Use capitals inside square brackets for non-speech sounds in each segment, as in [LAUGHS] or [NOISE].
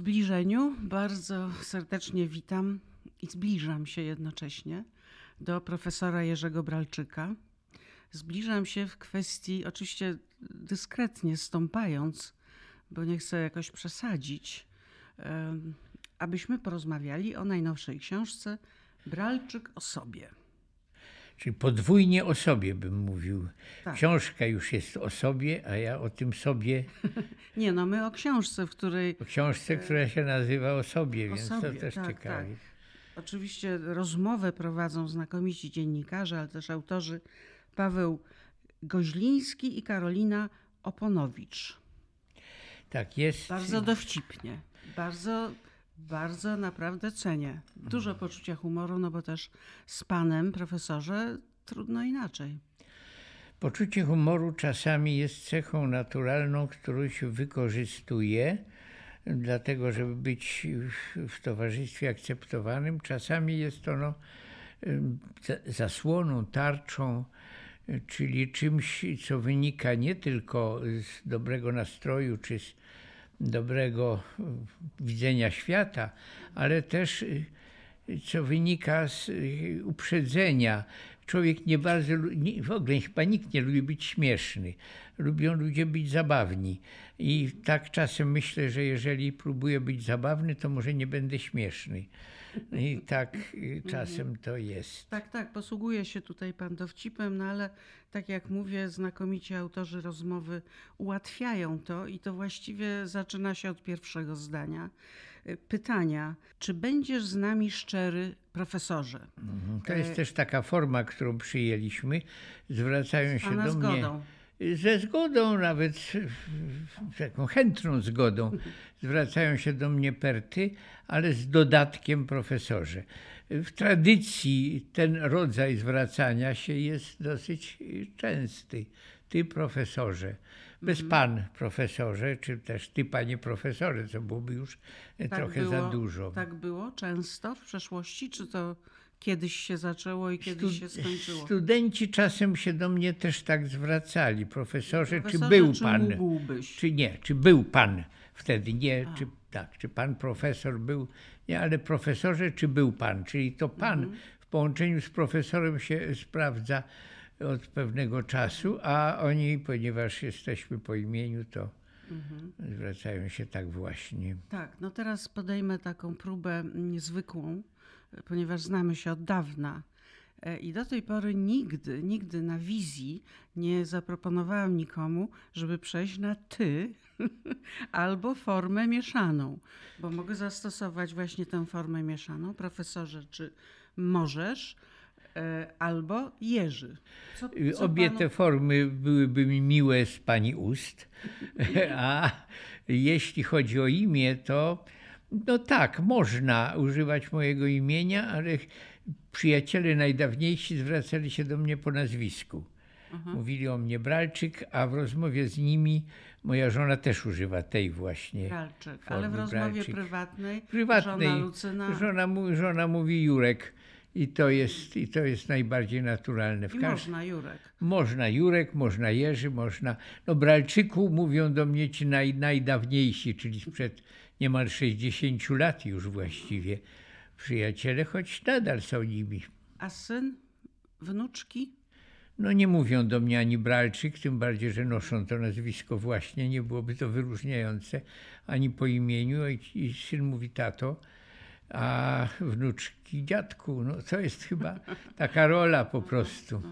zbliżeniu bardzo serdecznie witam i zbliżam się jednocześnie do profesora Jerzego Bralczyka. Zbliżam się w kwestii, oczywiście dyskretnie stąpając, bo nie chcę jakoś przesadzić, abyśmy porozmawiali o najnowszej książce Bralczyk o sobie. Czyli podwójnie o sobie bym mówił. Tak. Książka już jest o sobie, a ja o tym sobie, [LAUGHS] Nie no, my o książce, w której o książce, która się nazywa o sobie, O więc sobie, to też tak, ciekawe. tak. Oczywiście rozmowę prowadzą znakomici dziennikarze, ale też autorzy Paweł Goźliński i Karolina Oponowicz. Tak jest. Bardzo dowcipnie, bardzo, bardzo naprawdę cenię. Dużo Mhm. poczucia humoru, no bo też z panem profesorze trudno inaczej. Poczucie humoru czasami jest cechą naturalną, którą się wykorzystuje, dlatego żeby być w- towarzystwie akceptowanym. Czasami jest ono zasłoną, tarczą, czyli czymś, co wynika nie tylko z dobrego nastroju czy z dobrego widzenia świata, ale też y, co wynika z y, uprzedzenia. Człowiek nie bardzo, w ogóle chyba nikt nie lubi być śmieszny. Lubią ludzie być zabawni. I tak czasem myślę, że jeżeli próbuję być zabawny, to może nie będę śmieszny. I tak y, czasem to jest. Tak, tak, posługuje się tutaj pan dowcipem, no ale tak jak mówię, znakomici autorzy rozmowy ułatwiają to i to właściwie zaczyna się od pierwszego zdania. Y, Pytania, czy będziesz z nami szczery, profesorze? To jest też taka forma, którą przyjęliśmy. Zwracają się do mnie. Ze zgodą, nawet z taką chętną zgodą, zwracają się do mnie perty, ale z dodatkiem profesorze. W tradycji ten rodzaj zwracania się jest dosyć częsty. Ty profesorze, bez pan profesorze, czy też ty panie profesorze, co byłoby już trochę za dużo. Tak było często w przeszłości, czy to kiedyś się zaczęło i kiedyś się skończyło? Studenci czasem się do mnie też tak zwracali. Profesorze, Profesorze, czy był czy pan? mógłbyś? Czy nie? Czy był pan wtedy? Nie, czy tak, czy pan profesor był? Nie, ale profesorze, czy był pan? Czyli to pan Mhm. w połączeniu z profesorem się sprawdza od pewnego czasu, a oni, ponieważ jesteśmy po imieniu, to Mhm. zwracają się tak właśnie. Tak, no teraz podejmę taką próbę niezwykłą, e, ponieważ znamy się od dawna. E, I do tej pory nigdy, nigdy na wizji nie zaproponowałam nikomu, żeby przejść na ty [LAUGHS] albo formę mieszaną, bo mogę zastosować właśnie tę formę mieszaną. Profesorze, czy możesz, e, albo Jerzy. Co, co Obie panu- te formy byłyby mi miłe z pani ust, [LAUGHS] a jeśli chodzi o imię, to no tak, można używać mojego imienia, ale przyjaciele najdawniejsi zwracali się do mnie po nazwisku. Mówili o mnie Bralczyk, a w rozmowie z nimi moja żona też używa tej właśnie. Bralczyk, ale w rozmowie Bralczyk. prywatnej, Prywatnej. żona Lucyna Żona, mówi, żona mówi Jurek i to jest, i to jest najbardziej naturalne. W i każdym można Jurek. można Jurek, można Jerzy, można. No, Bralczyku mówią do mnie ci naj, najdawniejsi, czyli sprzed niemal 60 lat już właściwie przyjaciele, choć nadal są nimi. A syn, wnuczki? No nie mówią do mnie ani Bralczyk, tym bardziej, że noszą to nazwisko właśnie, nie byłoby to wyróżniające, ani po imieniu. I, i syn mówi tato, a wnuczki dziadku. No to jest chyba taka rola po prostu.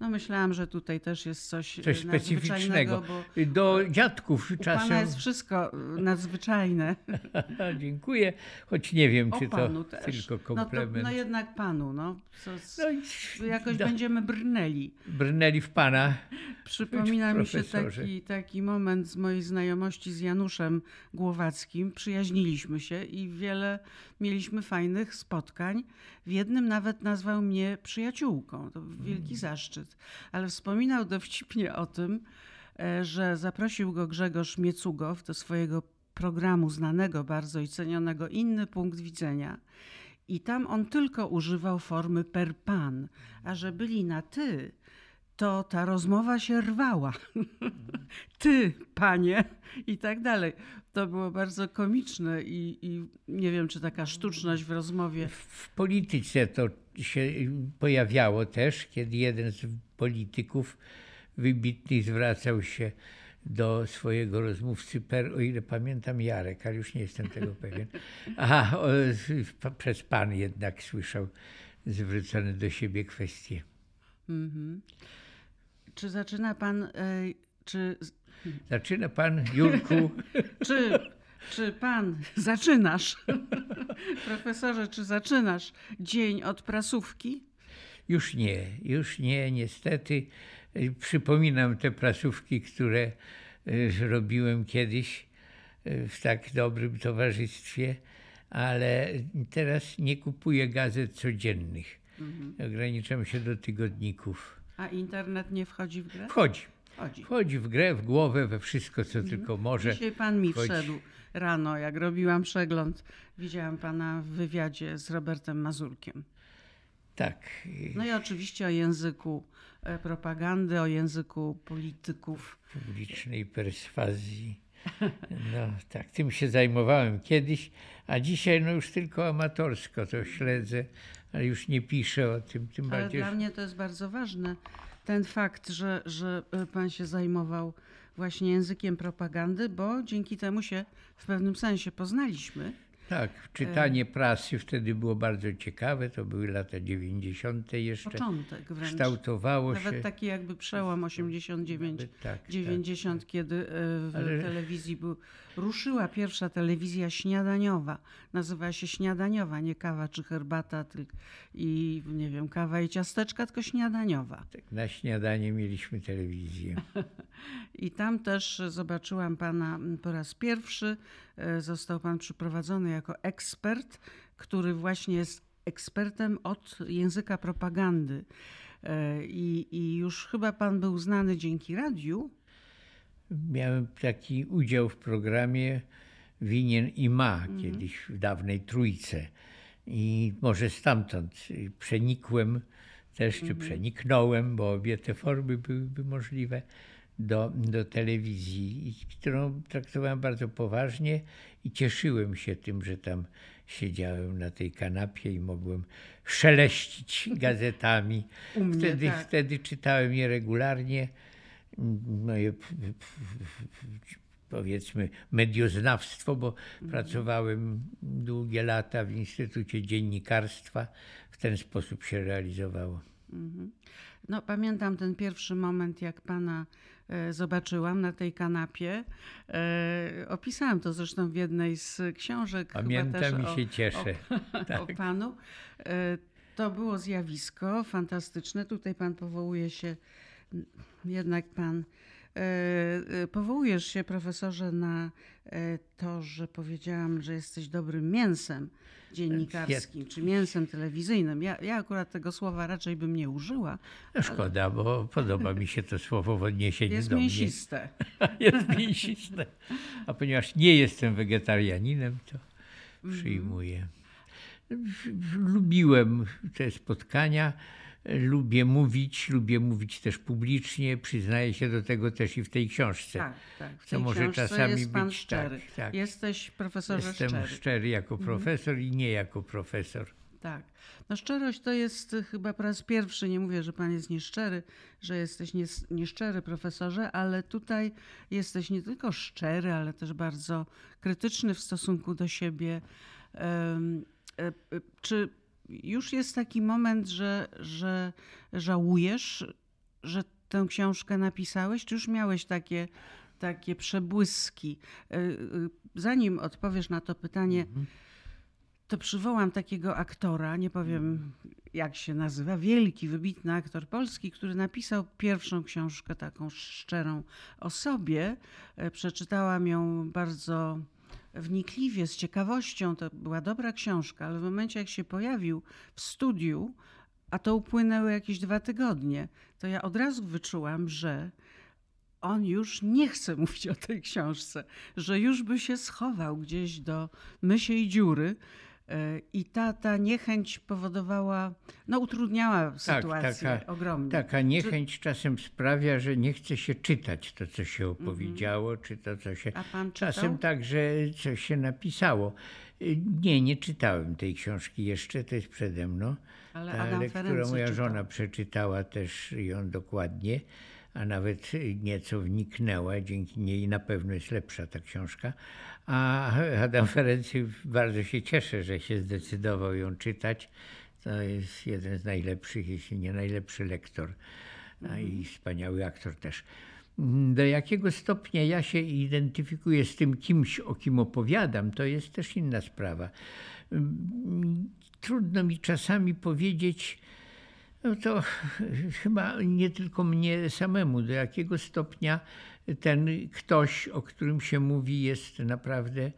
No myślałam, że tutaj też jest coś, Coś e, specyficznego. bo Do dziadków u Pana czasem. jest wszystko e, nadzwyczajne. [LAUGHS] Dziękuję, choć nie wiem, czy to też. tylko No, to, komplement. no jednak Panu, no. Co, No i jakoś będziemy brnęli. brnęli w pana. Przypomina mi się taki, taki moment z mojej znajomości z Januszem Głowackim. Przyjaźniliśmy się i wiele mieliśmy fajnych spotkań. W jednym nawet nazwał mnie przyjaciółką. To wielki zaszczyt. Ale wspominał dowcipnie o tym, e, że zaprosił go Grzegorz Miecugow do swojego programu znanego bardzo i cenionego Inny Punkt Widzenia. I tam on tylko używał formy per pan, a że byli na ty, to ta rozmowa się rwała. [LAUGHS] Ty, panie, i tak dalej. To było bardzo komiczne i, i nie wiem, czy taka sztuczność w rozmowie. W polityce to się pojawiało też, kiedy jeden z polityków wybitnych zwracał się do swojego rozmówcy, per, o ile pamiętam, Jarek, ale już nie jestem tego [LAUGHS] pewien. Aha, o, przez pan jednak słyszał zwrócone do siebie kwestie. Mhm. Czy zaczyna pan, e, czy... Zaczyna pan, Jurku? [LAUGHS] czy, czy pan zaczynasz, [LAUGHS] profesorze, czy zaczynasz dzień od prasówki? Już nie, już nie, niestety. Przypominam te prasówki, które e, robiłem kiedyś e, w tak dobrym towarzystwie, ale teraz nie kupuję gazet codziennych. Mhm. Ograniczam się do tygodników. A internet nie wchodzi w grę? Wchodzi. Wchodzi. Wchodzi w grę, w głowę, we wszystko, co mhm. tylko może. Dzisiaj pan mi wchodzi. wszedł rano, jak robiłam przegląd. Widziałam pana w wywiadzie z Robertem Mazurkiem. Tak. No i oczywiście o języku e, propagandy, o języku polityków. Publicznej perswazji. No tak, tym się zajmowałem kiedyś, a dzisiaj no już tylko amatorsko to śledzę, ale już nie piszę o tym. Tym ale bardziej... dla mnie to jest bardzo ważne, ten fakt, że, że e, pan się zajmował właśnie językiem propagandy, bo dzięki temu się w pewnym sensie poznaliśmy. Tak, czytanie prasy wtedy było bardzo ciekawe. To były lata 90. jeszcze. Początek wręcz. Kształtowało Nawet się. Nawet taki jakby przełom 89-90, tak, tak, kiedy e, w Ale... telewizji był, ruszyła pierwsza telewizja śniadaniowa. Nazywa się śniadaniowa, nie kawa czy herbata tylko, i nie wiem, kawa i ciasteczka, tylko śniadaniowa. Tak, na śniadanie mieliśmy telewizję. [LAUGHS] I tam też zobaczyłam pana po raz pierwszy. E, został pan przyprowadzony jako ekspert, który właśnie jest ekspertem od języka propagandy. E, I, I, już chyba pan był znany dzięki radiu. Miałem taki udział w programie Winien i Ma, mhm. kiedyś w dawnej Trójce. I może stamtąd przenikłem też, czy mhm. przeniknąłem, bo obie te formy byłyby możliwe do, do telewizji, którą traktowałem bardzo poważnie i cieszyłem się tym, że tam siedziałem na tej kanapie i mogłem szeleścić [LAUGHS] gazetami. Mnie, wtedy, tak. wtedy czytałem je regularnie. Moje powiedzmy medioznawstwo, bo mhm. pracowałem długie lata w Instytucie Dziennikarstwa. W ten sposób się realizowało. Mhm. No, pamiętam ten pierwszy moment, jak pana zobaczyłam na tej kanapie. E, opisałam to zresztą w jednej z książek. Pamiętam i się cieszę. O, [LAUGHS] tak. o panu. E, to było zjawisko fantastyczne. Tutaj pan powołuje się, jednak pan powołujesz się, profesorze, na to, że powiedziałam, że jesteś dobrym mięsem dziennikarskim, czy mięsem telewizyjnym. Ja, ja akurat tego słowa raczej bym nie użyła. No szkoda, bo podoba mi się to słowo w odniesieniu jest do mięsiste. mnie. [LAUGHS] Jest mięsiste. A ponieważ nie jestem wegetarianinem, to mhm. przyjmuję. Lubiłem te spotkania lubię mówić, lubię mówić też publicznie, przyznaję się do tego też i w tej książce. Tak, tak. W to może czasami jest pan być szczery. Tak, tak. Jesteś profesorem Jestem szczery. szczery jako mhm. profesor i nie jako profesor. Tak. No szczerość to jest chyba po raz pierwszy, nie mówię, że pan jest nieszczery, że jesteś nieszczery profesorze, ale tutaj jesteś nie tylko szczery, ale też bardzo krytyczny w stosunku do siebie. E, czy już jest taki moment, że, że żałujesz, że tę książkę napisałeś, czy już miałeś takie, takie przebłyski? E, e, zanim odpowiesz na to pytanie, mhm. to przywołam takiego aktora, nie powiem jak się nazywa, wielki, wybitny aktor polski, który napisał pierwszą książkę taką szczerą o sobie. E, przeczytałam ją bardzo wnikliwie, z ciekawością. To była dobra książka, ale w momencie, jak się pojawił w studiu, a to upłynęły jakieś dwa tygodnie, to ja od razu wyczułam, że on już nie chce [LAUGHS] mówić o tej książce, że już by się schował gdzieś do mysiej dziury. E, I ta, ta niechęć powodowała, no utrudniała Tak, sytuację taka- ogromnie. Taka niechęć czasem sprawia, że nie chce się czytać to, co się opowiedziało, czy to, co się. A pan Czasem czytał? tak, że coś się napisało. Y, Nie, nie czytałem tej książki jeszcze, to jest przede mną. Ale lektura Ferency moja czytał. żona przeczytała też ją dokładnie, a nawet nieco wniknęła, dzięki niej na pewno jest lepsza ta książka. A Adam Ferency bardzo się cieszę, że się zdecydował ją czytać. To jest jeden z najlepszych, jeśli nie najlepszy lektor a i wspaniały aktor też. Do jakiego stopnia ja się identyfikuję z tym kimś, o kim opowiadam, to jest też inna sprawa. Mm, Trudno mi czasami powiedzieć, no to [LAUGHS] chyba nie tylko mnie samemu, do jakiego stopnia ten ktoś, o którym się mówi, jest naprawdę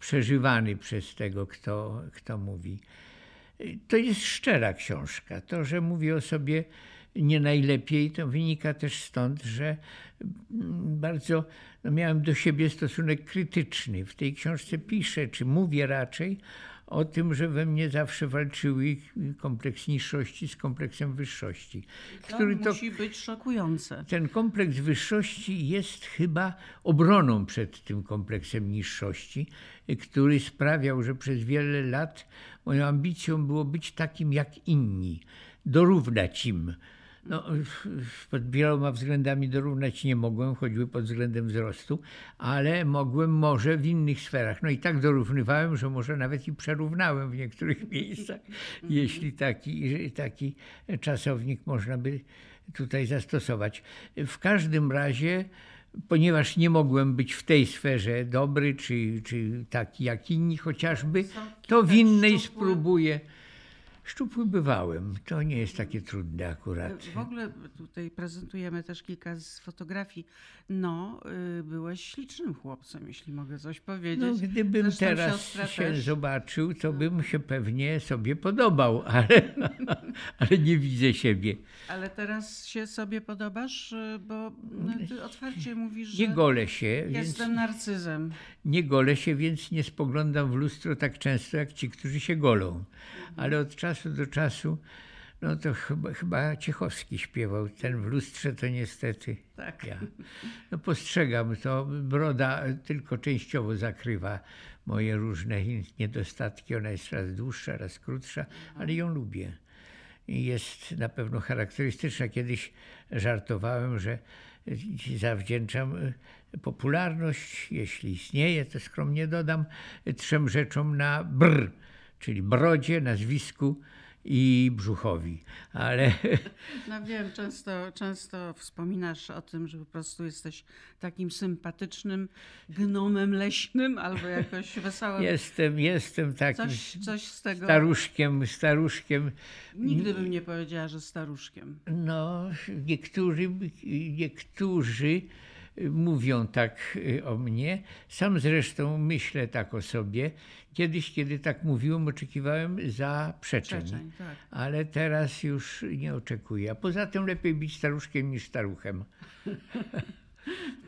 przeżywany przez tego, kto, kto mówi. To jest szczera książka. To, że mówię o sobie nie najlepiej, to wynika też stąd, że bardzo no miałem do siebie stosunek krytyczny. W tej książce piszę, czy mówię raczej o tym, że we mnie zawsze walczyły kompleks niższości z kompleksem wyższości. To musi być szokujące. Ten kompleks wyższości jest chyba obroną przed tym kompleksem niższości, który sprawiał, że przez wiele lat moją ambicją było być takim jak inni, dorównać im. No, pod wieloma względami dorównać nie mogłem, choćby pod względem wzrostu, ale mogłem może w innych sferach. No i tak dorównywałem, że może nawet i przerównałem w niektórych [LAUGHS] miejscach, jeśli taki, taki czasownik można by tutaj zastosować. W każdym razie, ponieważ nie mogłem być w tej sferze dobry, czy, czy taki jak inni chociażby, to w innej spróbuję. Szczupły bywałem. To nie jest takie trudne akurat. W ogóle tutaj prezentujemy też kilka z fotografii. No, y, byłeś ślicznym chłopcem, jeśli mogę coś powiedzieć. No, gdybym Zresztą teraz się też. zobaczył, to bym się pewnie sobie podobał, [LAUGHS] ale, ale nie widzę siebie. Ale teraz się sobie podobasz, y, bo no, ty otwarcie mówisz, że Nie golę się, więc, jestem narcyzem. nie golę się, więc nie spoglądam w lustro tak często jak ci, którzy się golą. Ale od czasu do czasu, no to chyba, chyba Ciechowski śpiewał, ten w lustrze to niestety Tak. ja. No postrzegam to, broda tylko częściowo zakrywa moje różne niedostatki. Ona jest raz dłuższa, raz krótsza, ale ją lubię. I jest na pewno charakterystyczna. Kiedyś żartowałem, że zawdzięczam e, popularność, jeśli istnieje, to skromnie dodam, trzem rzeczom na br, czyli brodzie, nazwisku i brzuchowi. Ale [LAUGHS] No wiem, często, często wspominasz o tym, że po prostu jesteś takim sympatycznym gnomem leśnym albo jakoś wesołym. jestem, jestem takim Coś, coś z tego. staruszkiem, staruszkiem. Nigdy bym nie powiedziała, że staruszkiem. No, niektórzy, niektórzy mówią tak y, o mnie. Sam zresztą myślę tak o sobie. Kiedyś, kiedy tak mówiłem, oczekiwałem zaprzeczeń. Przeczeń, tak. Ale teraz już nie oczekuję. A poza tym lepiej być staruszkiem niż staruchem. [LAUGHS]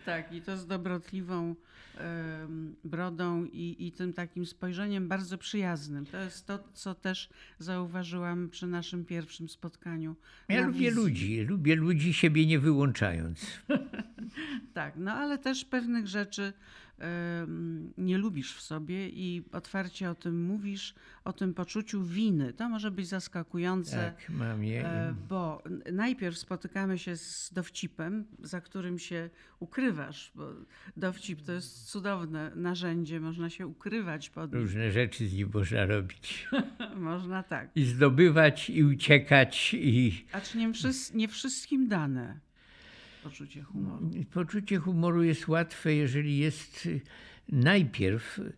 Tak, i to z dobrotliwą brodą i, i tym takim spojrzeniem bardzo przyjaznym. To jest to, co też zauważyłam przy naszym pierwszym spotkaniu. Ja lubię wizji. ludzi, lubię ludzi siebie nie wyłączając. [LAUGHS] Tak, no ale też pewnych rzeczy nie lubisz w sobie i otwarcie o tym mówisz, o tym poczuciu winy. To może być zaskakujące. Tak, mam je. E, Bo najpierw spotykamy się z dowcipem, za którym się ukrywasz, bo dowcip to jest cudowne narzędzie, można się ukrywać pod nim. Różne rzeczy z nim można robić. [LAUGHS] Można tak. I zdobywać, i uciekać, i Acz nie, wszys- nie wszystkim dane poczucie humoru. Poczucie humoru jest łatwe, jeżeli jest y, najpierw y,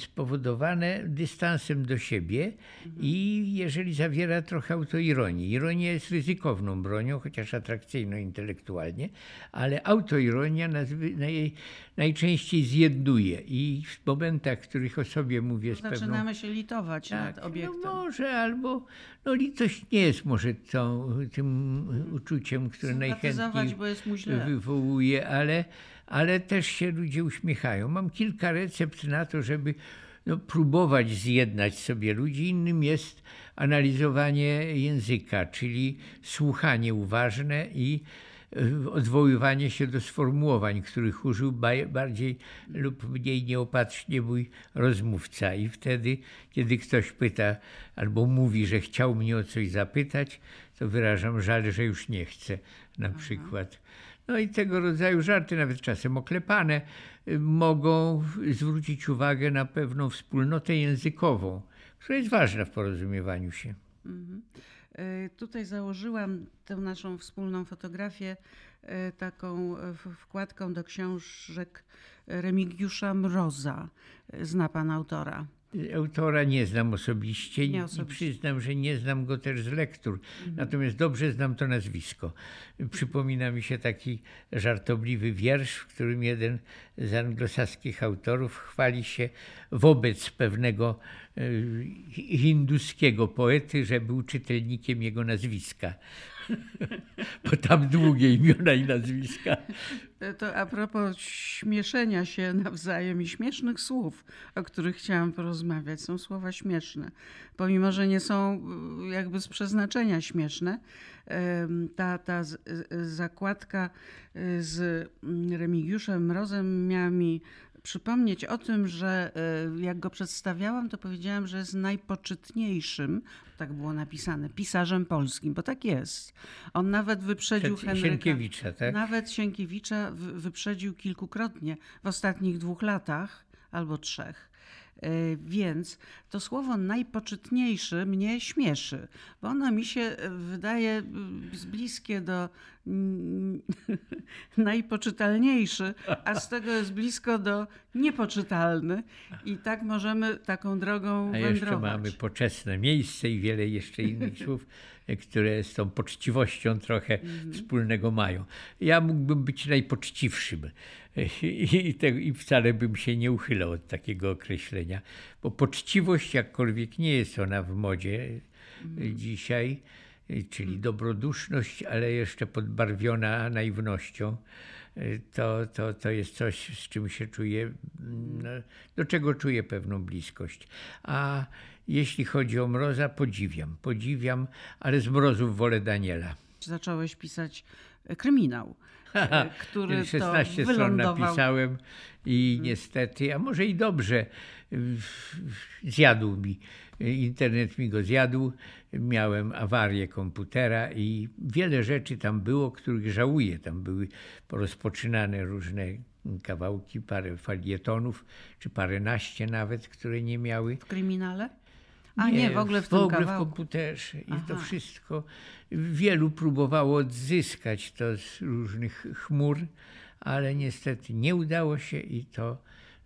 spowodowane dystansem do siebie i jeżeli zawiera trochę autoironii. Ironia jest ryzykowną bronią, chociaż atrakcyjną intelektualnie, ale autoironia nazwy, naj, najczęściej zjednuje i w momentach, w których o sobie mówię z pewną Zaczynamy się litować nad tak, obiektem. No może, albo no litość nie jest może tą, tym uczuciem, które najchętniej wywołuje, ale, ale też się ludzie uśmiechają. Mam kilka recept na to, żeby no, próbować zjednać sobie ludzi, innym jest analizowanie języka, czyli słuchanie uważne i e, odwoływanie się do sformułowań, których użył bardziej lub mniej nieopatrznie mój rozmówca. I wtedy, kiedy ktoś pyta albo mówi, że chciał mnie o coś zapytać, to wyrażam żal, że już nie chce na przykład. No i tego rodzaju żarty, nawet czasem oklepane, y, mogą zwrócić uwagę na pewną wspólnotę językową, która jest ważna w porozumiewaniu się. Mhm. Y, tutaj założyłam tę naszą wspólną fotografię y, taką wkładką do książek Remigiusza Mroza. Zna pan autora? Autora nie znam osobiście, nie osobiście. i przyznam, że nie znam go też z lektur. Mhm. Natomiast dobrze znam to nazwisko. Przypomina mi się taki żartobliwy wiersz, w którym jeden z anglosaskich autorów chwali się wobec pewnego e, hinduskiego poety, że był czytelnikiem jego nazwiska. Bo tam długie imiona i nazwiska. To a propos śmieszenia się nawzajem i śmiesznych słów, o których chciałam porozmawiać. Są słowa śmieszne. Pomimo, że nie są y, jakby z przeznaczenia śmieszne, ta, ta zakładka y, z mm, Remigiuszem Mrozem miała mi przypomnieć o tym, że e, jak go przedstawiałam, to powiedziałam, że jest najpoczytniejszym, tak było napisane, pisarzem polskim, bo tak jest. On nawet wyprzedził Przed Henryka. Sienkiewicza, tak? Nawet Sienkiewicza wyprzedził kilkukrotnie w ostatnich dwóch latach albo trzech. E, więc to słowo najpoczytniejszy mnie śmieszy, bo ono mi się e, wydaje bliskie do [LAUGHS] najpoczytalniejszy, a z tego jest blisko do niepoczytalny. I tak możemy taką drogą a wędrować. jeszcze mamy poczesne miejsce i wiele jeszcze innych słów, które z tą poczciwością trochę mm. wspólnego mają. Ja mógłbym być najpoczciwszym [LAUGHS] i, te, i wcale bym się nie uchylał od takiego określenia, bo poczciwość, jakkolwiek nie jest ona w modzie mm. dzisiaj, czyli dobroduszność, ale jeszcze podbarwiona naiwnością, to, to, to jest coś, z czym się czuję, no, do czego czuję pewną bliskość. A jeśli chodzi o Mroza, podziwiam, podziwiam, ale z Mrozów wolę Daniela. Zacząłeś pisać kryminał. [LAUGHS] Który 16 stron napisałem i niestety, a może i dobrze, zjadł mi, internet mi go zjadł, miałem awarię komputera i wiele rzeczy tam było, których żałuję. Tam były porozpoczynane różne kawałki, parę falietonów, czy paręnaście nawet, które nie miały. W kryminale? A nie, nie w ogóle w, w ogóle w komputerze. I Aha. to wszystko wielu próbowało odzyskać to z różnych chmur, ale niestety nie udało się i to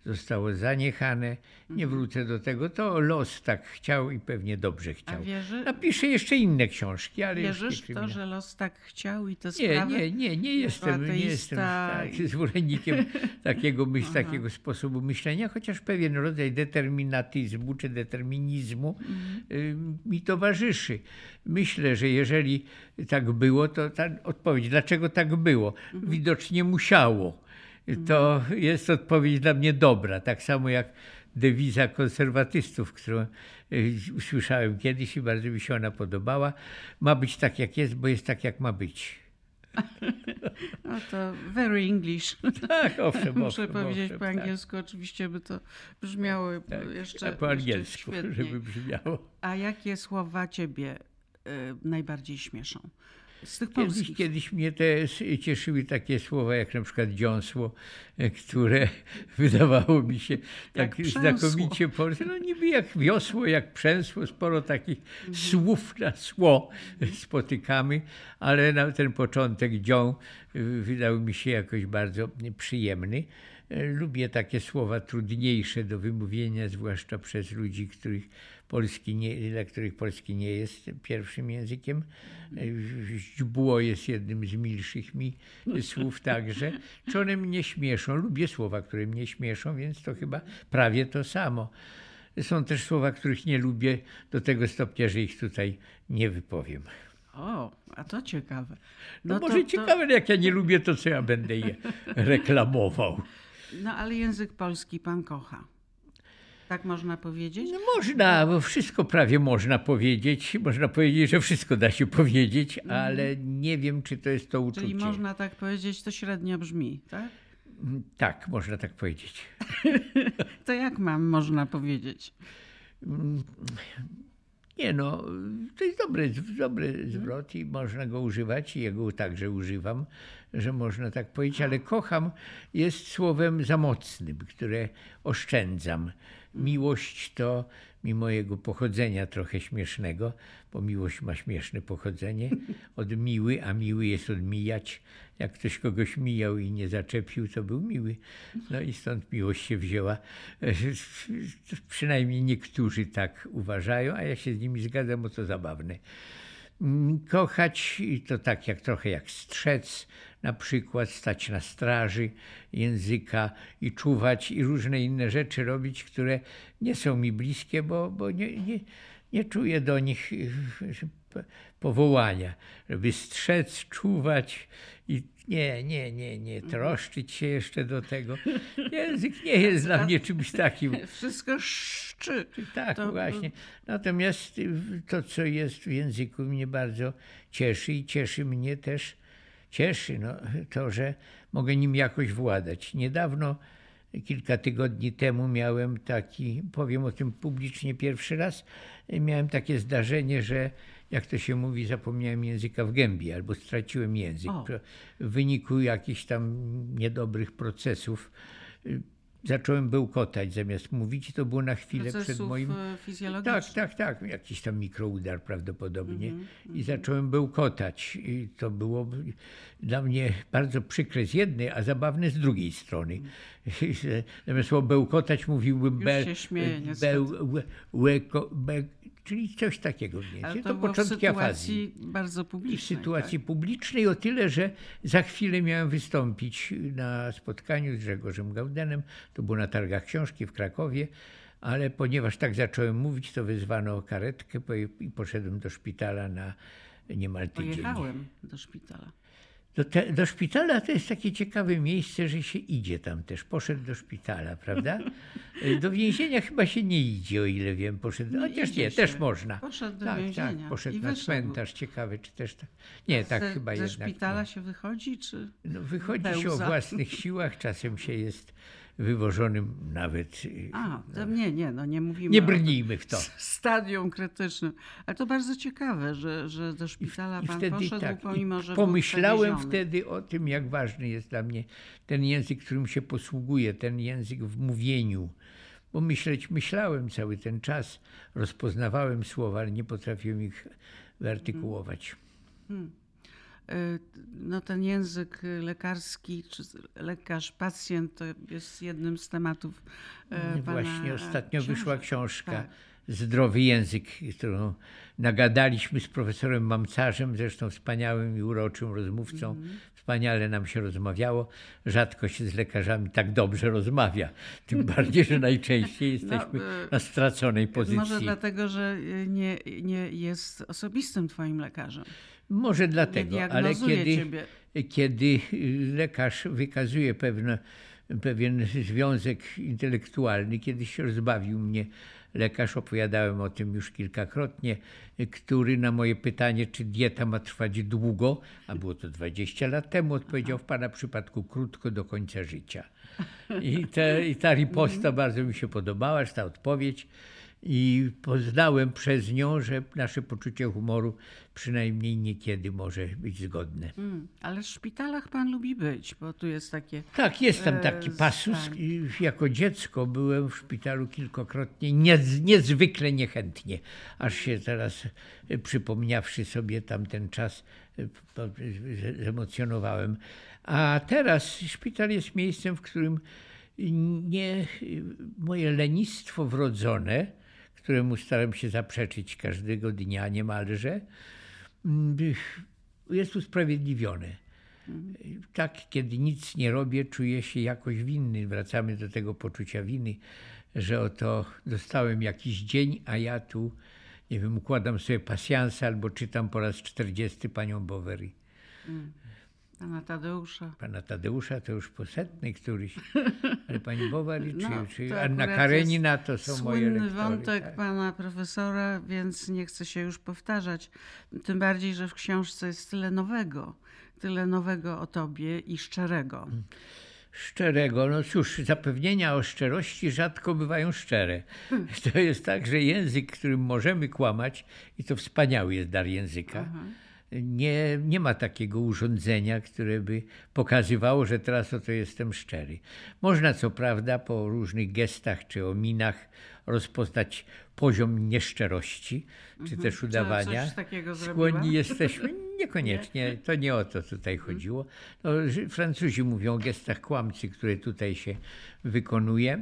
zostało zaniechane. Nie mhm. wrócę do tego. To los tak chciał i pewnie dobrze chciał. Wierzy... Napiszę jeszcze inne książki, ale Wierzysz w to, że los tak chciał i te nie, sprawy? Nie, nie, nie jestem, nie jestem tak, zwolennikiem [LAUGHS] takiego, myśl, takiego sposobu myślenia, chociaż pewien rodzaj determinatyzmu czy determinizmu mhm. mi towarzyszy. Myślę, że jeżeli tak było, to ta odpowiedź, dlaczego tak było? Mhm. Widocznie musiało to jest odpowiedź dla mnie dobra. Tak samo jak dewiza konserwatystów, którą y, usłyszałem kiedyś i bardzo mi się ona podobała. Ma być tak, jak jest, bo jest tak, jak ma być. [LAUGHS] No to very English. Tak, owszem. [LAUGHS] Muszę owszem, powiedzieć owszem, po tak. angielsku, tak. oczywiście by to brzmiało tak, jeszcze. po angielsku, jeszcze żeby brzmiało. A jakie słowa ciebie y, najbardziej śmieszą? Z tych kiedyś, kiedyś mnie te cieszyły takie słowa jak na przykład dziąsło, e, które [LAUGHS] wydawało mi się tak znakomicie polskie. No niby jak wiosło, jak przęsło, sporo takich mhm. słów na sło spotykamy, ale na ten początek dzią e, wydał mi się jakoś bardzo przyjemny. Lubię takie słowa trudniejsze do wymówienia, zwłaszcza przez ludzi, których polski nie, dla których polski nie jest pierwszym językiem. Źdźbło jest jednym z milszych mi słów także. Czy one mnie śmieszą? Lubię słowa, które mnie śmieszą, więc to chyba prawie to samo. Są też słowa, których nie lubię do tego stopnia, że ich tutaj nie wypowiem. O, a to ciekawe. No, no może to, ciekawe, to... jak ja nie lubię, to co ja będę je [LAUGHS] reklamował. No ale język polski pan kocha. Tak można powiedzieć? No można, bo wszystko prawie można powiedzieć. Można powiedzieć, że wszystko da się powiedzieć, Mhm. ale nie wiem, czy to jest to uczucie. Czyli można tak powiedzieć, to średnio brzmi, tak? Tak, można tak powiedzieć. [LAUGHS] To jak mam można powiedzieć? Nie no, to jest dobry, dobry zwrot i można go używać i ja go także używam, że można tak powiedzieć, ale kocham jest słowem za mocnym, które oszczędzam. Miłość to, mimo jego pochodzenia trochę śmiesznego, bo miłość ma śmieszne pochodzenie, od miły, a miły jest odmijać. Jak ktoś kogoś mijał i nie zaczepił, to był miły. No i stąd miłość się wzięła. Przynajmniej niektórzy tak uważają, a ja się z nimi zgadzam, bo to zabawne. Mm, Kochać to tak jak trochę jak strzec, na przykład stać na straży języka i czuwać i różne inne rzeczy robić, które nie są mi bliskie, bo, bo nie, nie, nie czuję do nich y, p- powołania, żeby strzec, czuwać i nie, nie, nie, nie, troszczyć się jeszcze do tego. [LAUGHS] Język nie jest dla mnie czymś takim. [LAUGHS] Wszystko szczy. Tak, To- właśnie. Natomiast y, to, co jest w języku, mnie bardzo cieszy i cieszy mnie też, cieszy no, to, że mogę nim jakoś władać. Niedawno, kilka tygodni temu miałem taki, powiem o tym publicznie pierwszy raz, miałem takie zdarzenie, że jak to się mówi, zapomniałem języka w gębie albo straciłem język. O. W wyniku jakichś tam niedobrych procesów y, zacząłem bełkotać zamiast mówić i to było na chwilę przed moim... e, Tak, tak, tak. Jakiś tam mikroudar prawdopodobnie. Mhm, I zacząłem bełkotać. I to było dla mnie bardzo przykre z jednej, a zabawne z drugiej strony. [LAUGHS] Zamiast słowa bełkotać mówiłbym Już be, się śmieję, beł, łe, łeko, be, czyli coś takiego mniej więcej. to, To, początki afazji. sytuacji bardzo I w publicznej. sytuacji tak? publicznej o tyle, że za chwilę miałem wystąpić na spotkaniu z Grzegorzem Gaudenem. To było na targach książki w Krakowie, ale ponieważ tak zacząłem mówić, to wezwano karetkę i poszedłem do szpitala na niemal tydzień. Pojechałem do szpitala. Do, te, do szpitala to jest takie ciekawe miejsce, że się idzie tam też. Poszedł do szpitala, prawda? Do więzienia chyba się nie idzie, o ile wiem. Poszedł, Nie chociaż nie, się. też można. Poszedł do tak, więzienia tak, poszedł i na wyszedł. cmentarz. Ciekawe, czy też tak. Nie, tak ze, chyba ze jednak. szpitala nie. się wychodzi, czy... No, wychodzi się o pełza? własnych siłach, czasem się jest wywożonym nawet. y, A, to nie, nie, no nie mówimy Nie brnijmy w to. [LAUGHS] stadium krytycznym. Ale to bardzo ciekawe, że, że do szpitala I pan wtedy poszedł, tak, pomimo, i że pomyślałem wtedy o tym, jak ważny jest dla mnie ten język, którym się posługuję, ten język w mówieniu. Bo myśleć myślałem cały ten czas, rozpoznawałem słowa, ale nie potrafiłem ich wyartykułować. Y, No ten język lekarski, czy z- lekarz, pacjent to jest jednym z tematów e, No pana Właśnie ostatnio wyszła książek. książka Tak. Zdrowy język, którą nagadaliśmy z profesorem Mamcarzem, zresztą wspaniałym i uroczym rozmówcą. Mhm. Wspaniale nam się rozmawiało. Rzadko się z lekarzami tak dobrze rozmawia. Tym bardziej, że najczęściej [LAUGHS] jesteśmy e, na straconej pozycji. Może dlatego, że nie, nie jest osobistym twoim lekarzem. Może dlatego, ale kiedy, ciebie. kiedy lekarz wykazuje pewne, pewien związek intelektualny, kiedyś rozbawił mnie lekarz, opowiadałem o tym już kilkakrotnie, który na moje pytanie, czy dieta ma trwać długo, a było to 20 lat temu, odpowiedział w pana przypadku krótko do końca życia. I, te, i ta riposta bardzo mi się podobała, ta odpowiedź. I poznałem przez nią, że nasze poczucie humoru przynajmniej niekiedy może być zgodne. Mm, ale w szpitalach pan lubi być, bo tu jest takie. Tak, jest tam E, taki pasus. tak. Jako dziecko byłem w szpitalu kilkokrotnie, niez, niezwykle niechętnie. Aż się teraz, e, przypomniawszy sobie tamten czas, e, zemocjonowałem. A teraz szpital jest miejscem, w którym nie moje lenistwo wrodzone, któremu staram się zaprzeczyć każdego dnia niemalże, mm, jest usprawiedliwione. Tak, kiedy nic nie robię, czuję się jakoś winny. Wracamy do tego poczucia winy, że oto dostałem jakiś dzień, a ja tu, nie wiem, układam sobie pasjansa albo czytam po raz 40 panią Bovary. Pana Tadeusza. Pana Tadeusza to już posetny któryś, ale pani Bowary czy, [LAUGHS] No, czy Anna Karenina to są moje Słynny lektory. wątek tak. pana profesora, więc nie chcę się już powtarzać. Tym bardziej, że w książce jest tyle nowego, tyle nowego o tobie i szczerego. Szczerego, no cóż, zapewnienia o szczerości rzadko bywają szczere. [LAUGHS] To jest tak, że język, którym możemy kłamać, i to wspaniały jest dar języka, nie, nie ma takiego urządzenia, które by pokazywało, że teraz oto jestem szczery. Można co prawda po różnych gestach czy o minach rozpoznać poziom nieszczerości, czy też udawania. Skłonni jesteśmy, [LAUGHS] niekoniecznie, to nie o to tutaj chodziło. No, Francuzi mówią o gestach kłamcy, które tutaj się wykonuje.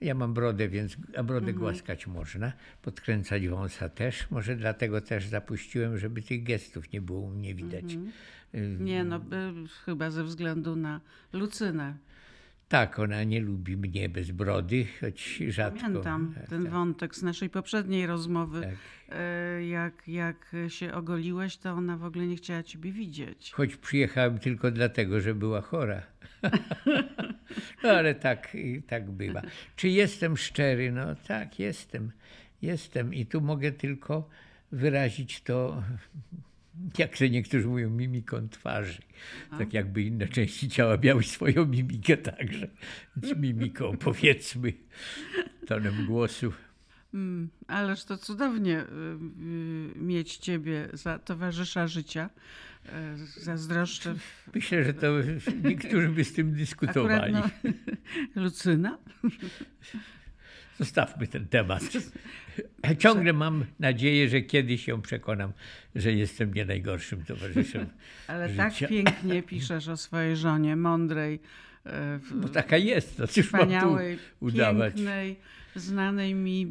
Ja mam brodę, więc a brodę głaskać można, podkręcać wąsa też. Może dlatego też zapuściłem, żeby tych gestów nie było u mnie widać. Nie, no by, chyba ze względu na Lucynę. Tak, ona nie lubi mnie bez brody, choć rzadko. Pamiętam Tak, ten tak. wątek z naszej poprzedniej rozmowy. Tak. E, Jak, jak się ogoliłeś, to ona w ogóle nie chciała ciebie widzieć. Choć przyjechałem tylko dlatego, że była chora. [LAUGHS] No ale tak, tak bywa. Czy jestem szczery? No tak, jestem. Jestem i tu mogę tylko wyrazić to, jak to niektórzy mówią, mimiką twarzy. Tak jakby inne części ciała miały swoją mimikę także. Więc mimiką powiedzmy, tonem głosu. Mm, ależ to cudownie y, y, mieć ciebie za towarzysza życia. Y, Zazdroszczę. Myślę, że to niektórzy by z tym Akurat dyskutowali. no, [LAUGHS] Lucyna? Zostawmy ten temat. Ciągle mam nadzieję, że kiedyś się przekonam, że jestem nie najgorszym towarzyszem. [LAUGHS] Ale życia. tak pięknie piszesz o swojej żonie, mądrej, e, w- Bo taka jest, no cóż mam tu wspaniałej, udawać. pięknej, znanej mi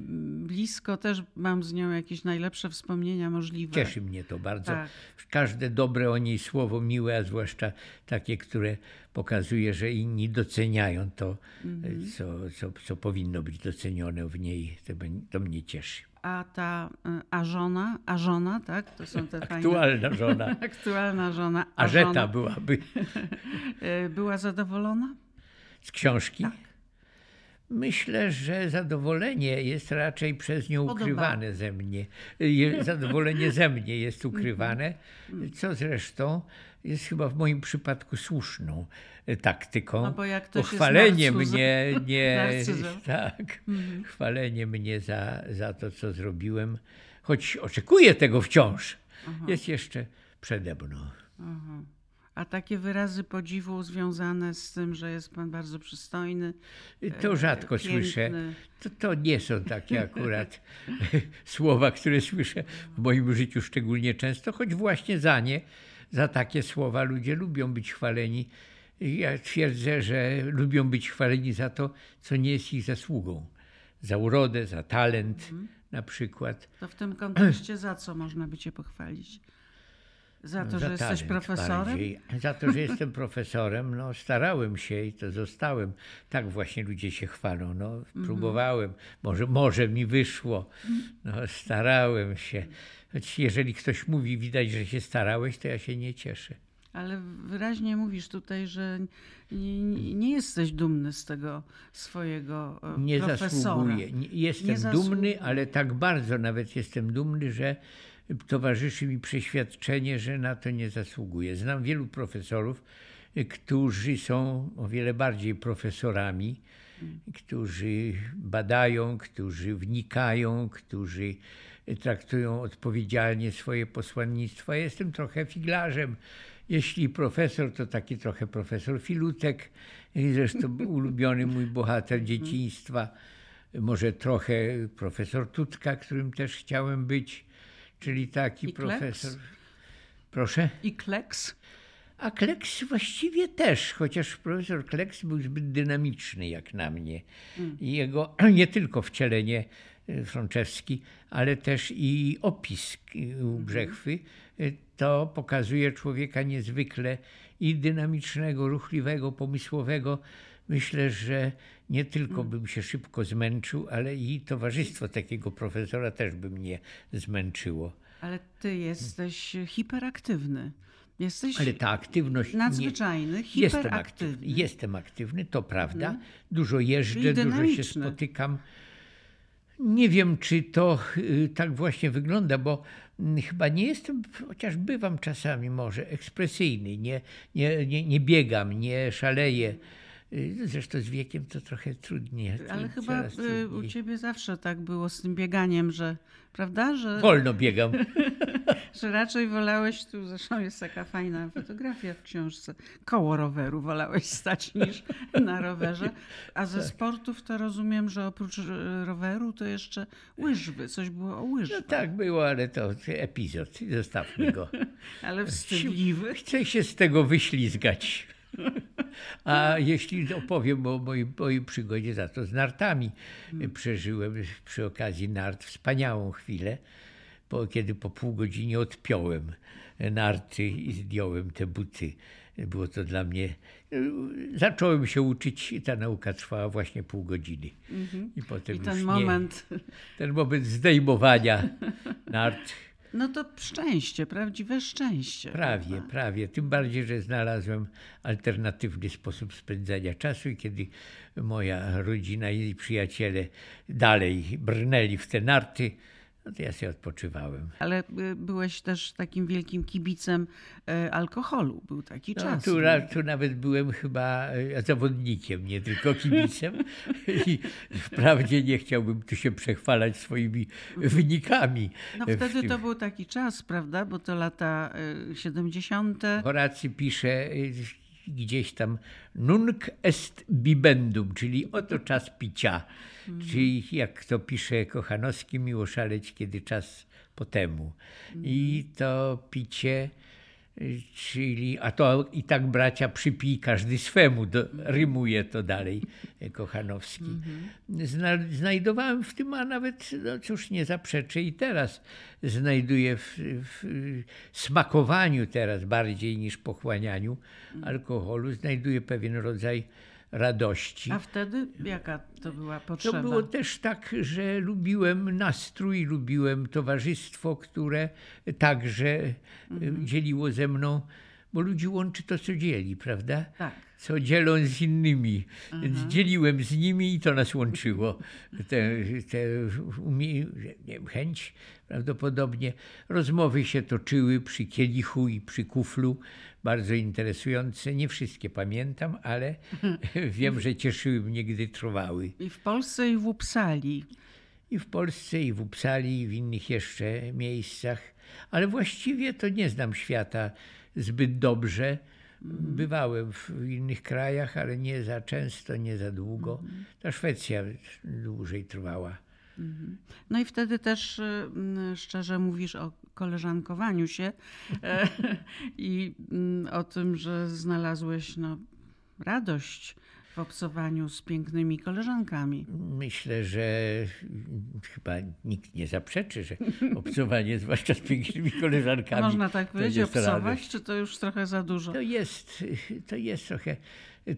blisko. Też mam z nią jakieś najlepsze wspomnienia możliwe. Cieszy mnie to bardzo. Tak. Każde dobre o niej słowo miłe, a zwłaszcza takie, które pokazuje, że inni doceniają to, Mhm. co, co, co powinno być docenione w niej. To, to mnie cieszy. A ta y, a żona, a żona, tak? To są te fajne... Aktualna żona. [LAUGHS] Aktualna żona. A Ażeta żona, byłaby [LAUGHS] y, była zadowolona? z książki. Tak. Myślę, że zadowolenie jest raczej przez nią ukrywane ze mnie. Zadowolenie ze mnie jest [LAUGHS] ukrywane, Mhm. co zresztą jest chyba w moim przypadku słuszną e, taktyką. No chwalenie mnie, nie, [LAUGHS] tak, Mhm. chwalenie mnie za, za to, co zrobiłem, choć oczekuję tego wciąż, jest jeszcze przede mną. Aha. A takie wyrazy podziwu związane z tym, że jest pan bardzo przystojny. To rzadko E, piękny. słyszę. To, to nie są takie akurat [LAUGHS] słowa, które słyszę w moim życiu szczególnie często, choć właśnie za nie, za takie słowa ludzie lubią być chwaleni. Ja twierdzę, że lubią być chwaleni za to, co nie jest ich zasługą. Za urodę, za talent Mhm. na przykład. To w tym kontekście za co można by cię pochwalić? Za to, No, Za że jesteś profesorem? bardziej. Za to, że jestem profesorem, no starałem się i to zostałem. Tak właśnie ludzie się chwalą. No, Mhm. próbowałem, może, może mi wyszło. No, starałem się. Choć jeżeli ktoś mówi, widać, że się starałeś, to ja się nie cieszę. Ale wyraźnie mówisz tutaj, że nie, jesteś dumny z tego swojego e, Nie profesora. zasługuję. Jestem Nie dumny, ale tak bardzo nawet jestem dumny, że towarzyszy mi przeświadczenie, że na to nie zasługuję. Znam wielu profesorów, y, którzy są o wiele bardziej profesorami, którzy badają, którzy wnikają, którzy traktują odpowiedzialnie swoje posłannictwo. Ja jestem trochę figlarzem. Jeśli profesor, to taki trochę profesor Filutek, i zresztą [LAUGHS] ulubiony mój bohater dzieciństwa, może trochę profesor Tutka, którym też chciałem być, czyli taki I Kleks? profesor. Proszę? I kleks? A Kleks właściwie też, chociaż profesor Kleks był zbyt dynamiczny jak na mnie. I jego [CLEARS THROAT] nie tylko wcielenie y, Frączewski, ale też i opis y, u Brzechwy, y, to pokazuje człowieka niezwykle i dynamicznego, ruchliwego, pomysłowego. Myślę, że nie tylko bym się szybko zmęczył, ale i towarzystwo takiego profesora też by mnie zmęczyło. Ale ty jesteś hiperaktywny. Jesteś Ale ta aktywność nie, nadzwyczajny, Jestem hiperaktywny. aktywny, jestem aktywny, to prawda. Dużo jeżdżę, dużo się spotykam. Nie wiem, czy to y, tak właśnie wygląda, bo mm, chyba nie jestem, chociaż bywam czasami może ekspresyjny, nie, nie, nie, nie biegam, nie szaleję. Y, Zresztą z wiekiem to trochę trudniej. Ale chyba y, u trudniej. ciebie zawsze tak było z tym bieganiem, że prawda, że, Wolno biegam. [LAUGHS] że raczej wolałeś, tu zresztą jest taka fajna fotografia w książce, koło roweru wolałeś stać niż na rowerze. A ze sportów to rozumiem, że oprócz y, roweru to jeszcze łyżwy, coś było o No łyżwach, tak było, ale to epizod. Zostawmy go. [LAUGHS] ale wstydliwy. Chcę się z tego wyślizgać. A jeśli opowiem o mojej, mojej przygodzie za to z nartami, przeżyłem przy okazji nart wspaniałą chwilę, bo, kiedy po pół godzinie odpiąłem narty i zdjąłem te buty. Było to dla mnie. Zacząłem się uczyć i ta nauka trwała właśnie pół godziny. I potem I ten nie, moment, ten moment zdejmowania [LAUGHS] nart no to szczęście, prawdziwe szczęście. Prawie, prawda? prawie. Tym bardziej, że znalazłem alternatywny sposób spędzania czasu i kiedy moja rodzina i przyjaciele dalej brnęli w te narty, no to ja sobie odpoczywałem. Ale y, byłeś też takim wielkim kibicem y, alkoholu. Był taki No, czas. tu, tu nawet byłem chyba e, zawodnikiem, nie tylko kibicem. [LAUGHS] I wprawdzie nie chciałbym tu się przechwalać swoimi wynikami. No wtedy to był taki czas, prawda? Bo to lata y, 70. Horacy pisze y, gdzieś tam nunc est bibendum, czyli oto czas picia. Czyli jak to pisze Kochanowski, miło szaleć, kiedy czas po temu. I to picie, czyli, a to i tak bracia przypij każdy swemu, do, rymuje to dalej y, Kochanowski. Zna, znajdowałem w tym, a nawet, no cóż, nie zaprzeczę i teraz znajduję w, w smakowaniu teraz bardziej niż pochłanianiu alkoholu, znajduję pewien rodzaj radości. A wtedy jaka to była To potrzeba? było też tak, że lubiłem nastrój, lubiłem towarzystwo, które także e, dzieliło ze mną, bo ludzi łączy to, co dzieli, prawda? Tak. Co dzielą z innymi. Więc dzieliłem z nimi i to nas łączyło. Te, te umie, wiem, chęć prawdopodobnie. Rozmowy się toczyły przy kielichu i przy kuflu. Bardzo interesujące. Nie wszystkie pamiętam, ale [LAUGHS] wiem, że cieszyły mnie, gdy trwały. I w Polsce i w Uppsali. I w Polsce, i w Uppsali, i w innych jeszcze miejscach. Ale właściwie to nie znam świata zbyt dobrze. Bywałem w innych krajach, ale nie za często, nie za długo. Ta Szwecja dłużej trwała. No i wtedy też mm, szczerze mówisz o koleżankowaniu się e, [LAUGHS] i mm, o tym, że znalazłeś no, radość w obcowaniu z pięknymi koleżankami. Myślę, że chyba nikt nie zaprzeczy, że [LAUGHS] obcowanie, zwłaszcza z pięknymi koleżankami, Można tak powiedzieć, obcować, radość. czy to już trochę za dużo? To jest, to jest trochę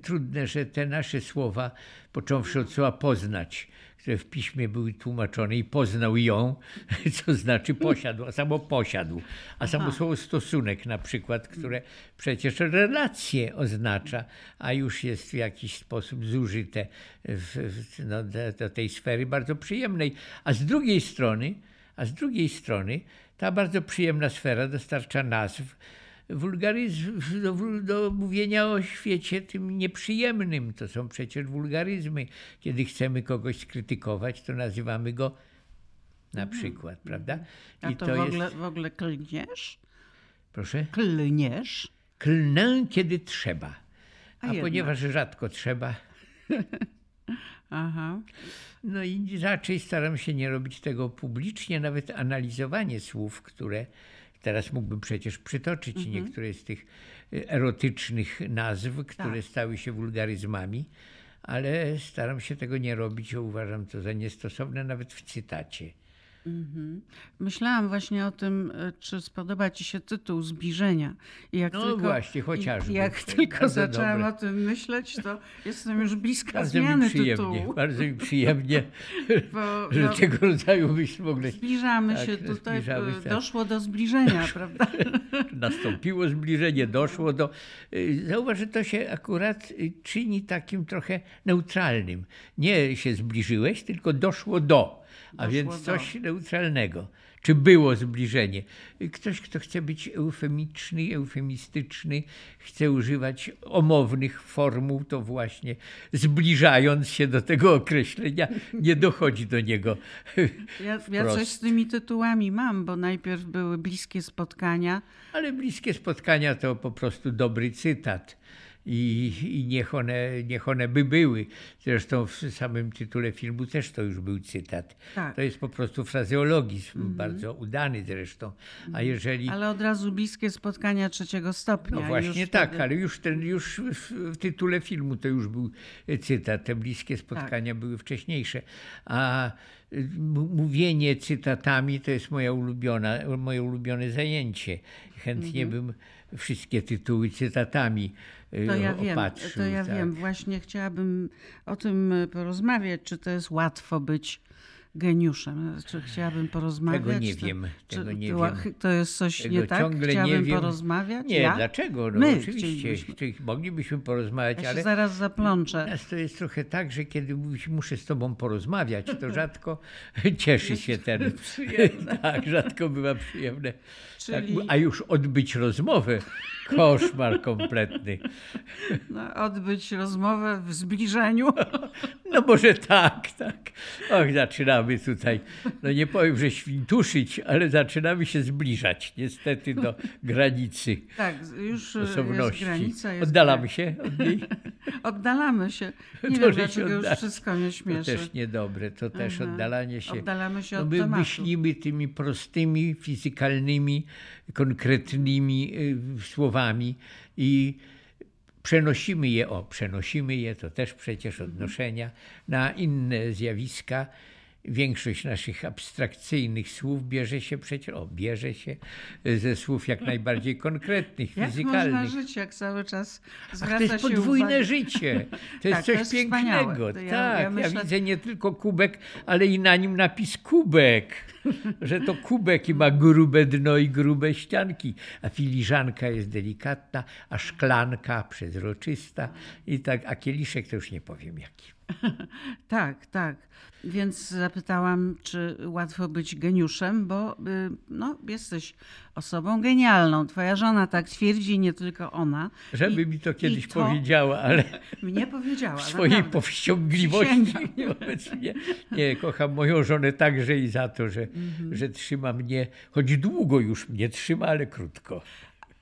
trudne, że te nasze słowa, począwszy od słowa poznać, które w piśmie były tłumaczone i poznał ją, [LAUGHS] co znaczy posiadł, a samo posiadł. A samo słowo stosunek na przykład, które przecież relacje oznacza, a już jest w jakiś sposób zużyte w, w, no, do, do tej sfery bardzo przyjemnej. A z drugiej strony, a z drugiej strony ta bardzo przyjemna sfera dostarcza nazw, wulgaryzm, do, do mówienia o świecie tym nieprzyjemnym. To są przecież wulgaryzmy. Kiedy chcemy kogoś skrytykować, to nazywamy go na przykład, prawda? Mhm. A I to, to, w, jest. ogóle, w ogóle klniesz? Proszę? Klniesz? Klnę, kiedy trzeba. A A, ponieważ rzadko trzeba, [LAUGHS] Aha. no i raczej staram się nie robić tego publicznie, nawet analizowanie słów, które teraz mógłbym przecież przytoczyć Mhm. niektóre z tych y, erotycznych nazw, które Tak. stały się wulgaryzmami, ale staram się tego nie robić, uważam to za niestosowne nawet w cytacie. Mhm. Myślałam właśnie o tym, e, czy spodoba Ci się tytuł Zbliżenia. I jak no tylko, właśnie, chociażby. Jak [LAUGHS] tylko zaczęłam dobre. o tym myśleć, to jestem już bliska bardzo zmiany mi przyjemnie, tytułu. Bardzo mi przyjemnie, [LAUGHS] Bo, że no, tego rodzaju myśl w ogóle... Zbliżamy tak, się tutaj, się. doszło do zbliżenia, [LAUGHS] prawda? Nastąpiło zbliżenie, doszło do... Y, zauważ, że to się akurat czyni takim trochę neutralnym. Nie się zbliżyłeś, tylko doszło do a więc coś do... neutralnego. Czy było zbliżenie? Ktoś, kto chce być eufemiczny, eufemistyczny, chce używać omownych formuł, to właśnie zbliżając się do tego określenia, nie dochodzi do niego. [LAUGHS] Ja, ja coś z tymi tytułami mam, bo najpierw były bliskie spotkania. Ale bliskie spotkania to po prostu dobry cytat i, i niech, one, niech one by były. Zresztą w samym tytule filmu też to już był cytat. Tak. To jest po prostu frazeologizm, mm -hmm. bardzo udany zresztą. A mhm. jeżeli... Ale od razu bliskie spotkania trzeciego stopnia. No właśnie tak, wtedy... ale już, ten, już w tytule filmu to już był cytat. Te bliskie spotkania tak. były wcześniejsze. A mówienie cytatami to jest moja ulubiona, moje ulubione zajęcie. Chętnie mm -hmm. bym wszystkie tytuły cytatami to ja opatrzył. Wiem, to ja tak. wiem. Właśnie chciałabym o tym porozmawiać, czy to jest łatwo być geniuszem. Czy chciałabym porozmawiać? Tego nie wiem. Tego nie to, wiem. to jest coś tego nie tak? Chciałabym nie porozmawiać? Nie, ja? dlaczego? No, My oczywiście. Moglibyśmy porozmawiać, ja ale... zaraz zaplączę. To jest trochę tak, że kiedy muszę z tobą porozmawiać, to rzadko [LAUGHS] cieszy się ten... [LAUGHS] tak, rzadko bywa przyjemne. Czyli... Tak, a już odbyć rozmowę Koszmar kompletny. [LAUGHS] No, odbyć rozmowę w zbliżeniu. No może tak, tak. Och, zaczynamy tutaj, no nie powiem, że świntuszyć, ale zaczynamy się zbliżać niestety do [LAUGHS] granicy Tak, już osobności. jest granica. Jest Oddalamy się od niej? [LAUGHS] Oddalamy się. Nie to wiem, dlaczego już wszystko mnie śmieszy. To też niedobre, to też Aha. oddalanie się. Oddalamy się no, od my myślimy tymi prostymi, fizykalnymi, konkretnymi y, słowami i przenosimy je, o, przenosimy je, to też przecież odnoszenia, na inne zjawiska większość naszych abstrakcyjnych słów bierze się przecież, o, bierze się ze słów jak najbardziej konkretnych, jak fizykalnych. Jak można żyć, jak cały czas zwraca Ach, to jest podwójne życie. [LAUGHS] To jest tak, coś to jest pięknego. Ja, tak, ja, myślę... ja, widzę nie tylko kubek, ale i na nim napis kubek. że to kubek i ma grube dno i grube ścianki, a filiżanka jest delikatna, a szklanka przezroczysta i tak, a kieliszek to już nie powiem jaki. [LAUGHS] tak, tak. Więc zapytałam, czy łatwo być geniuszem, bo y, no, jesteś osobą genialną. Twoja żona tak twierdzi, nie tylko ona. Żeby I, mi to kiedyś to powiedziała, ale. [LAUGHS] Mnie powiedziała. W swojej naprawdę. powściągliwości [LAUGHS] wobec mnie. Nie, kocham moją żonę także i za to, że, mm -hmm. że trzyma mnie, choć długo już mnie trzyma, ale krótko.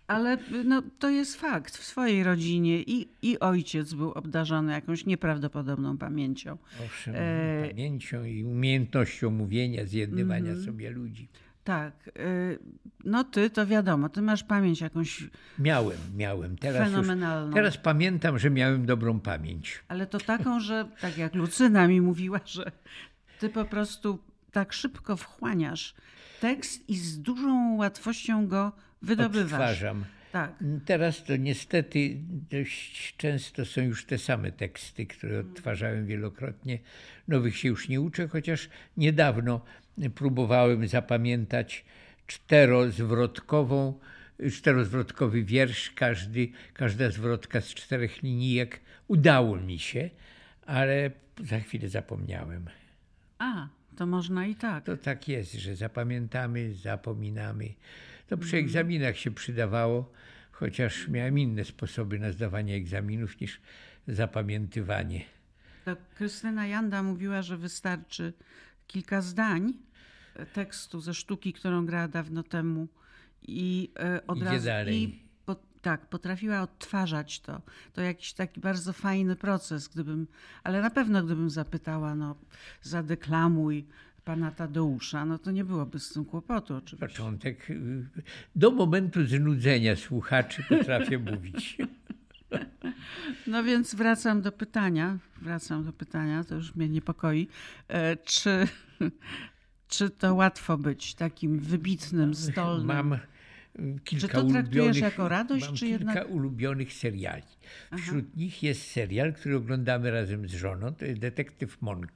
Ale no, to jest fakt. W swojej rodzinie i, i ojciec był obdarzony jakąś nieprawdopodobną pamięcią. Owszem, e... pamięcią i umiejętnością mówienia, zjednywania mm -hmm. sobie ludzi. Tak. E, no ty to wiadomo, ty masz pamięć jakąś. Miałem, miałem. Teraz fenomenalną. Już, teraz pamiętam, że miałem dobrą pamięć. Ale to taką, że tak jak Lucyna mi mówiła, że ty po prostu tak szybko wchłaniasz tekst i z dużą łatwością go wydobywasz. Odtwarzam. Tak. Teraz to niestety dość często są już te same teksty, które odtwarzałem wielokrotnie. Nowych się już nie uczę, chociaż niedawno próbowałem zapamiętać czterozwrotkową, czterozwrotkowy wiersz, każdy, każda zwrotka z czterech linijek. Udało mi się, ale za chwilę zapomniałem. A, to można i tak. To tak jest, że zapamiętamy, zapominamy. To przy egzaminach się przydawało, chociaż miałem inne sposoby na zdawanie egzaminów niż zapamiętywanie. To Krystyna Janda mówiła, że wystarczy kilka zdań tekstu ze sztuki, którą grała dawno temu i e, od Idzie razu dalej. i po, tak, potrafiła odtwarzać to. To jakiś taki bardzo fajny proces, gdybym, ale na pewno gdybym zapytała, no zadeklamuj pana Tadeusza, no to nie byłoby z tym kłopotu oczywiście. Początek, y, do momentu znudzenia słuchaczy potrafię [LAUGHS] mówić. No więc wracam do pytania, wracam do pytania, to już mnie niepokoi. E, czy [LAUGHS] Czy to łatwo być takim wybitnym, zdolnym? Mam kilka Czy to traktujesz jako radość, mam czy kilka jednak- ulubionych seriali. Wśród nich jest serial, który oglądamy razem z żoną, to jest Detektyw Monk.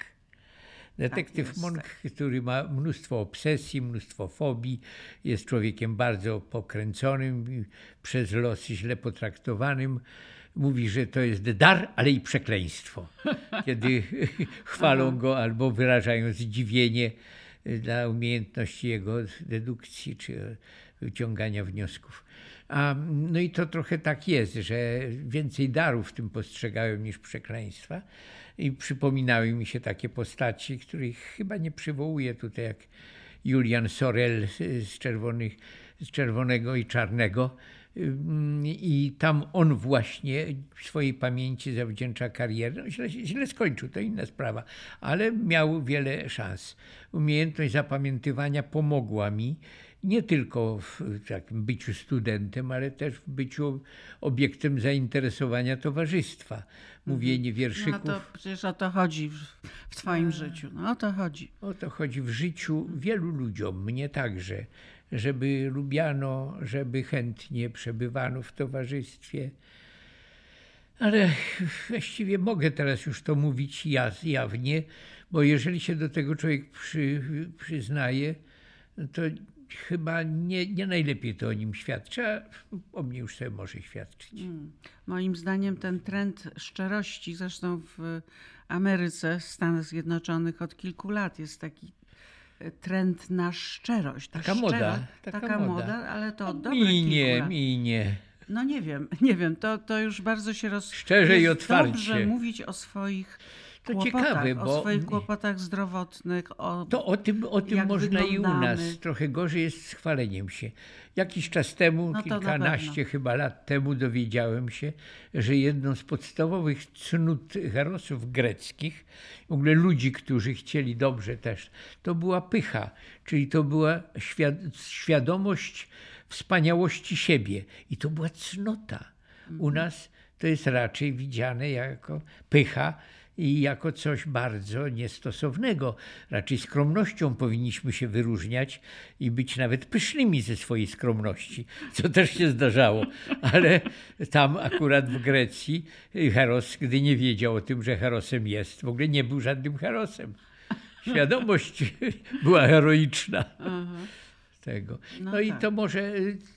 Detektyw Tak Monk, który ma mnóstwo obsesji, mnóstwo fobii, jest człowiekiem bardzo pokręconym, przez losy źle potraktowanym. Mówi, że to jest dar, ale i przekleństwo. [LAUGHS] Kiedy chwalą go albo wyrażają zdziwienie y, dla umiejętności jego dedukcji czy wyciągania wniosków. A, no i to trochę tak jest, że więcej darów w tym postrzegałem niż przekleństwa. I przypominały mi się takie postaci, których chyba nie przywołuję tutaj, jak Julian Sorel z, czerwonych, z Czerwonego i Czarnego. I tam on właśnie swojej pamięci zawdzięcza karierę. No, źle, źle skończył, to inna sprawa, ale miał wiele szans. Umiejętność zapamiętywania pomogła mi nie tylko w takim byciu studentem, ale też w byciu obiektem zainteresowania towarzystwa. Mówienie No wierszyków. to przecież o to chodzi w, w twoim życiu. No o to chodzi. O to chodzi w życiu wielu ludziom, mnie także, żeby lubiano, żeby chętnie przebywano w towarzystwie. Ale właściwie mogę teraz już to mówić jaz- jawnie, bo jeżeli się do tego człowiek przy, przyznaje, to chyba nie, nie najlepiej to o nim świadczy, a o mnie już sobie może świadczyć. Moim zdaniem ten trend szczerości, zresztą w Ameryce, w Stanach Zjednoczonych od kilku lat jest taki e, trend na szczerość. Ta Taka moda, szczera- taka taka moda. moda, ale to od dobrych Minie, kilku lat. minie. No nie wiem, [LAUGHS] nie wiem, to, to już bardzo się roz... Szczerze i otwarcie. Dobrze mówić o swoich To ciekawe, o bo- swoich kłopotach zdrowotnych, o... To o tym, o tym można i u wyglądamy. nas. Trochę gorzej jest z chwaleniem się. Jakiś czas temu, No kilkanaście chyba lat temu dowiedziałem się, że jedną z podstawowych cnót herosów greckich, w ogóle ludzi, którzy chcieli dobrze też, to była pycha, czyli to była świad- świadomość wspaniałości siebie i to była cnota. U nas to jest raczej widziane jako pycha i jako coś bardzo niestosownego. Raczej skromnością powinniśmy się wyróżniać i być nawet pysznymi ze swojej skromności, co też się zdarzało. Ale tam akurat w Grecji Heros, gdy nie wiedział o tym, że Herosem jest, w ogóle nie był żadnym Herosem. Świadomość była heroiczna tego. No, No i tak. to może,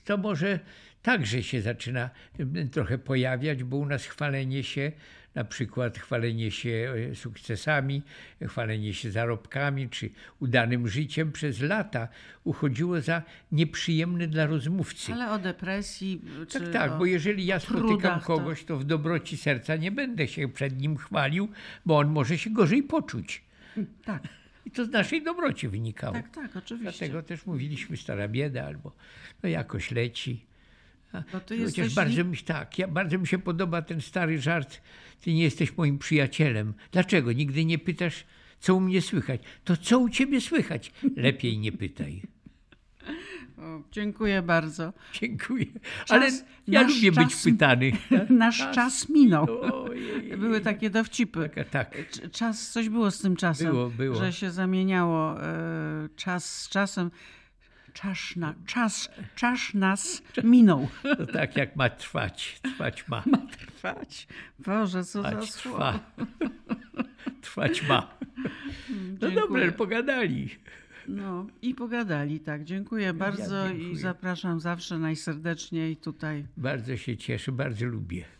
to może także się zaczyna y, trochę pojawiać, bo u nas chwalenie się, na przykład chwalenie się y, sukcesami, chwalenie się zarobkami czy udanym życiem przez lata uchodziło za nieprzyjemne dla rozmówcy. Ale o depresji czy tak, tak, bo jeżeli ja spotykam kogoś, to w dobroci serca nie będę się przed nim chwalił, bo on może się gorzej poczuć. Tak, I to z naszej dobroci wynikało. tak, tak, oczywiście. Dlatego też mówiliśmy stara bieda albo no jakoś leci. Ty Chociaż bardzo mi, tak, ja, bardzo mi się podoba ten stary żart, ty nie jesteś moim przyjacielem. Dlaczego? Nigdy nie pytasz, co u mnie słychać. To co u ciebie słychać? Lepiej nie pytaj. [LAUGHS] O, dziękuję bardzo. Dziękuję. Ale ja lubię być czas- pytany. [LAUGHS] Nasz czas minął. Ojej. Były takie dowcipy. Tak. Cz- Czas, coś było z tym czasem, Było, było. że się zamieniało e, czas z czasem czas, na, czas, czas nas [LAUGHS] minął. Tak jak ma trwać, trwać ma. Ma trwać. Boże, co za słowo. Trwa. [LAUGHS] Trwać ma. Mm, no dobrze, pogadali. No i pogadali, tak. Dziękuję bardzo dziękuję. i zapraszam zawsze najserdeczniej tutaj. Bardzo się cieszę, bardzo lubię. [LAUGHS]